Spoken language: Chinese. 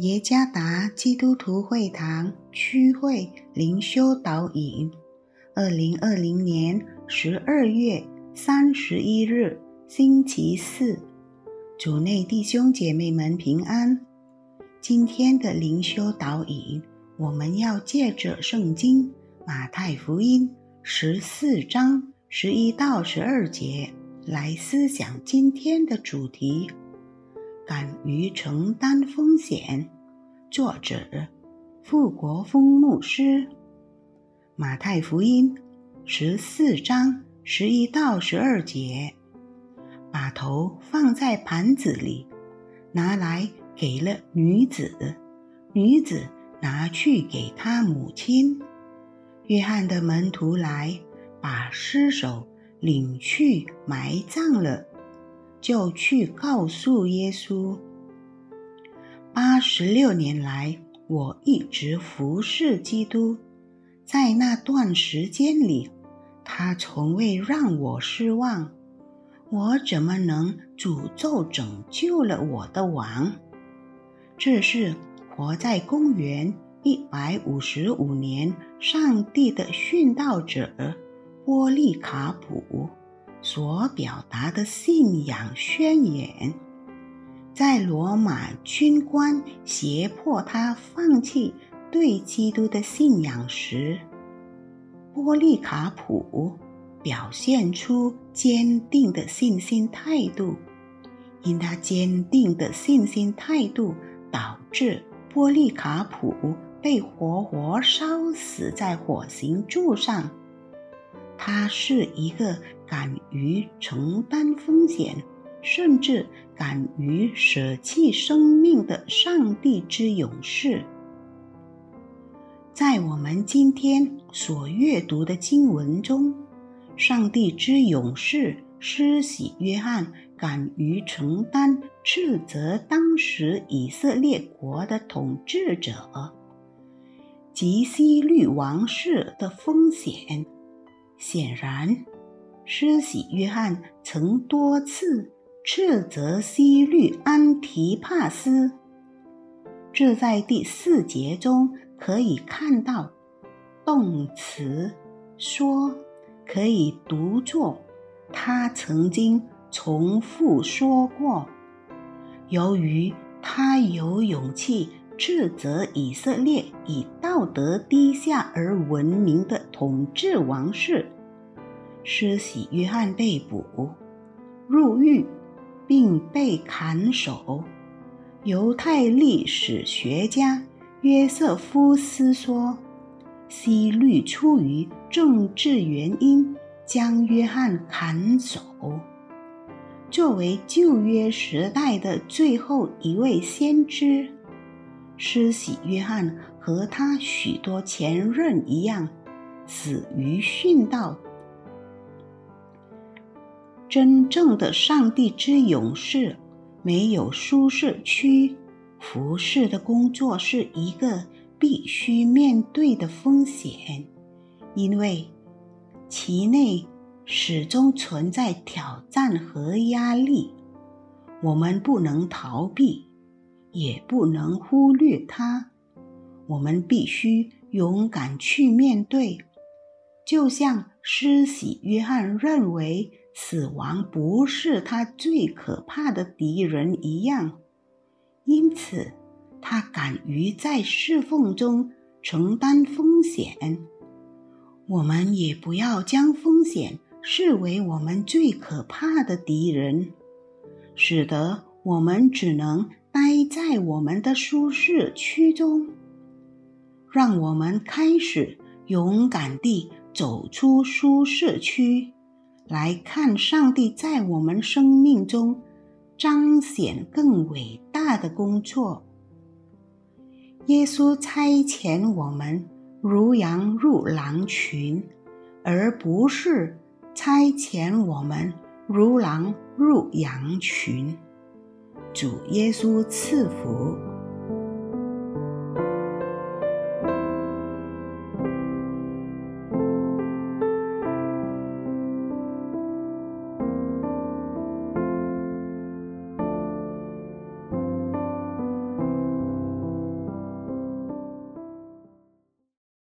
耶加达基督徒会堂区会灵修导引，二零二零年十二月三十一日，星期四，主内弟兄姐妹们平安。今天的灵修导引，我们要借着圣经马太福音十四章十一到十二节来思想今天的主题。敢于承担风险。作者：傅国峰牧师。马太福音十四章十一到十二节，把头放在盘子里，拿来给了女子，女子拿去给她母亲。约翰的门徒来，把尸首领去埋葬了。就去告诉耶稣。八十六年来，我一直服侍基督，在那段时间里，他从未让我失望。我怎么能诅咒拯救了我的王？这是活在公元一百五十五年，上帝的殉道者波利卡普。所表达的信仰宣言，在罗马军官胁迫他放弃对基督的信仰时，波利卡普表现出坚定的信心态度。因他坚定的信心态度，导致波利卡普被活活烧死在火刑柱上。他是一个敢于承担风险，甚至敢于舍弃生命的上帝之勇士。在我们今天所阅读的经文中，上帝之勇士施洗约翰敢于承担斥责当时以色列国的统治者及希律王室的风险。显然，施洗约翰曾多次斥责西律安提帕斯，这在第四节中可以看到。动词说可以读作他曾经重复说过。由于他有勇气斥责以色列以道德低下而闻名的统治王室。施洗约翰被捕、入狱，并被砍首。犹太历史学家约瑟夫斯说：“希律出于政治原因将约翰砍首。”作为旧约时代的最后一位先知，施洗约翰和他许多前任一样，死于殉道。真正的上帝之勇士没有舒适区，服侍的工作是一个必须面对的风险，因为其内始终存在挑战和压力。我们不能逃避，也不能忽略它。我们必须勇敢去面对，就像施洗约翰认为。死亡不是他最可怕的敌人一样，因此他敢于在侍奉中承担风险。我们也不要将风险视为我们最可怕的敌人，使得我们只能在我们的舒适区中。让我们开始勇敢地走出舒适区。来看上帝在我们生命中彰显更伟大的工作。耶稣差遣我们如羊入狼群，而不是差遣我们如狼入羊群。主耶稣赐福。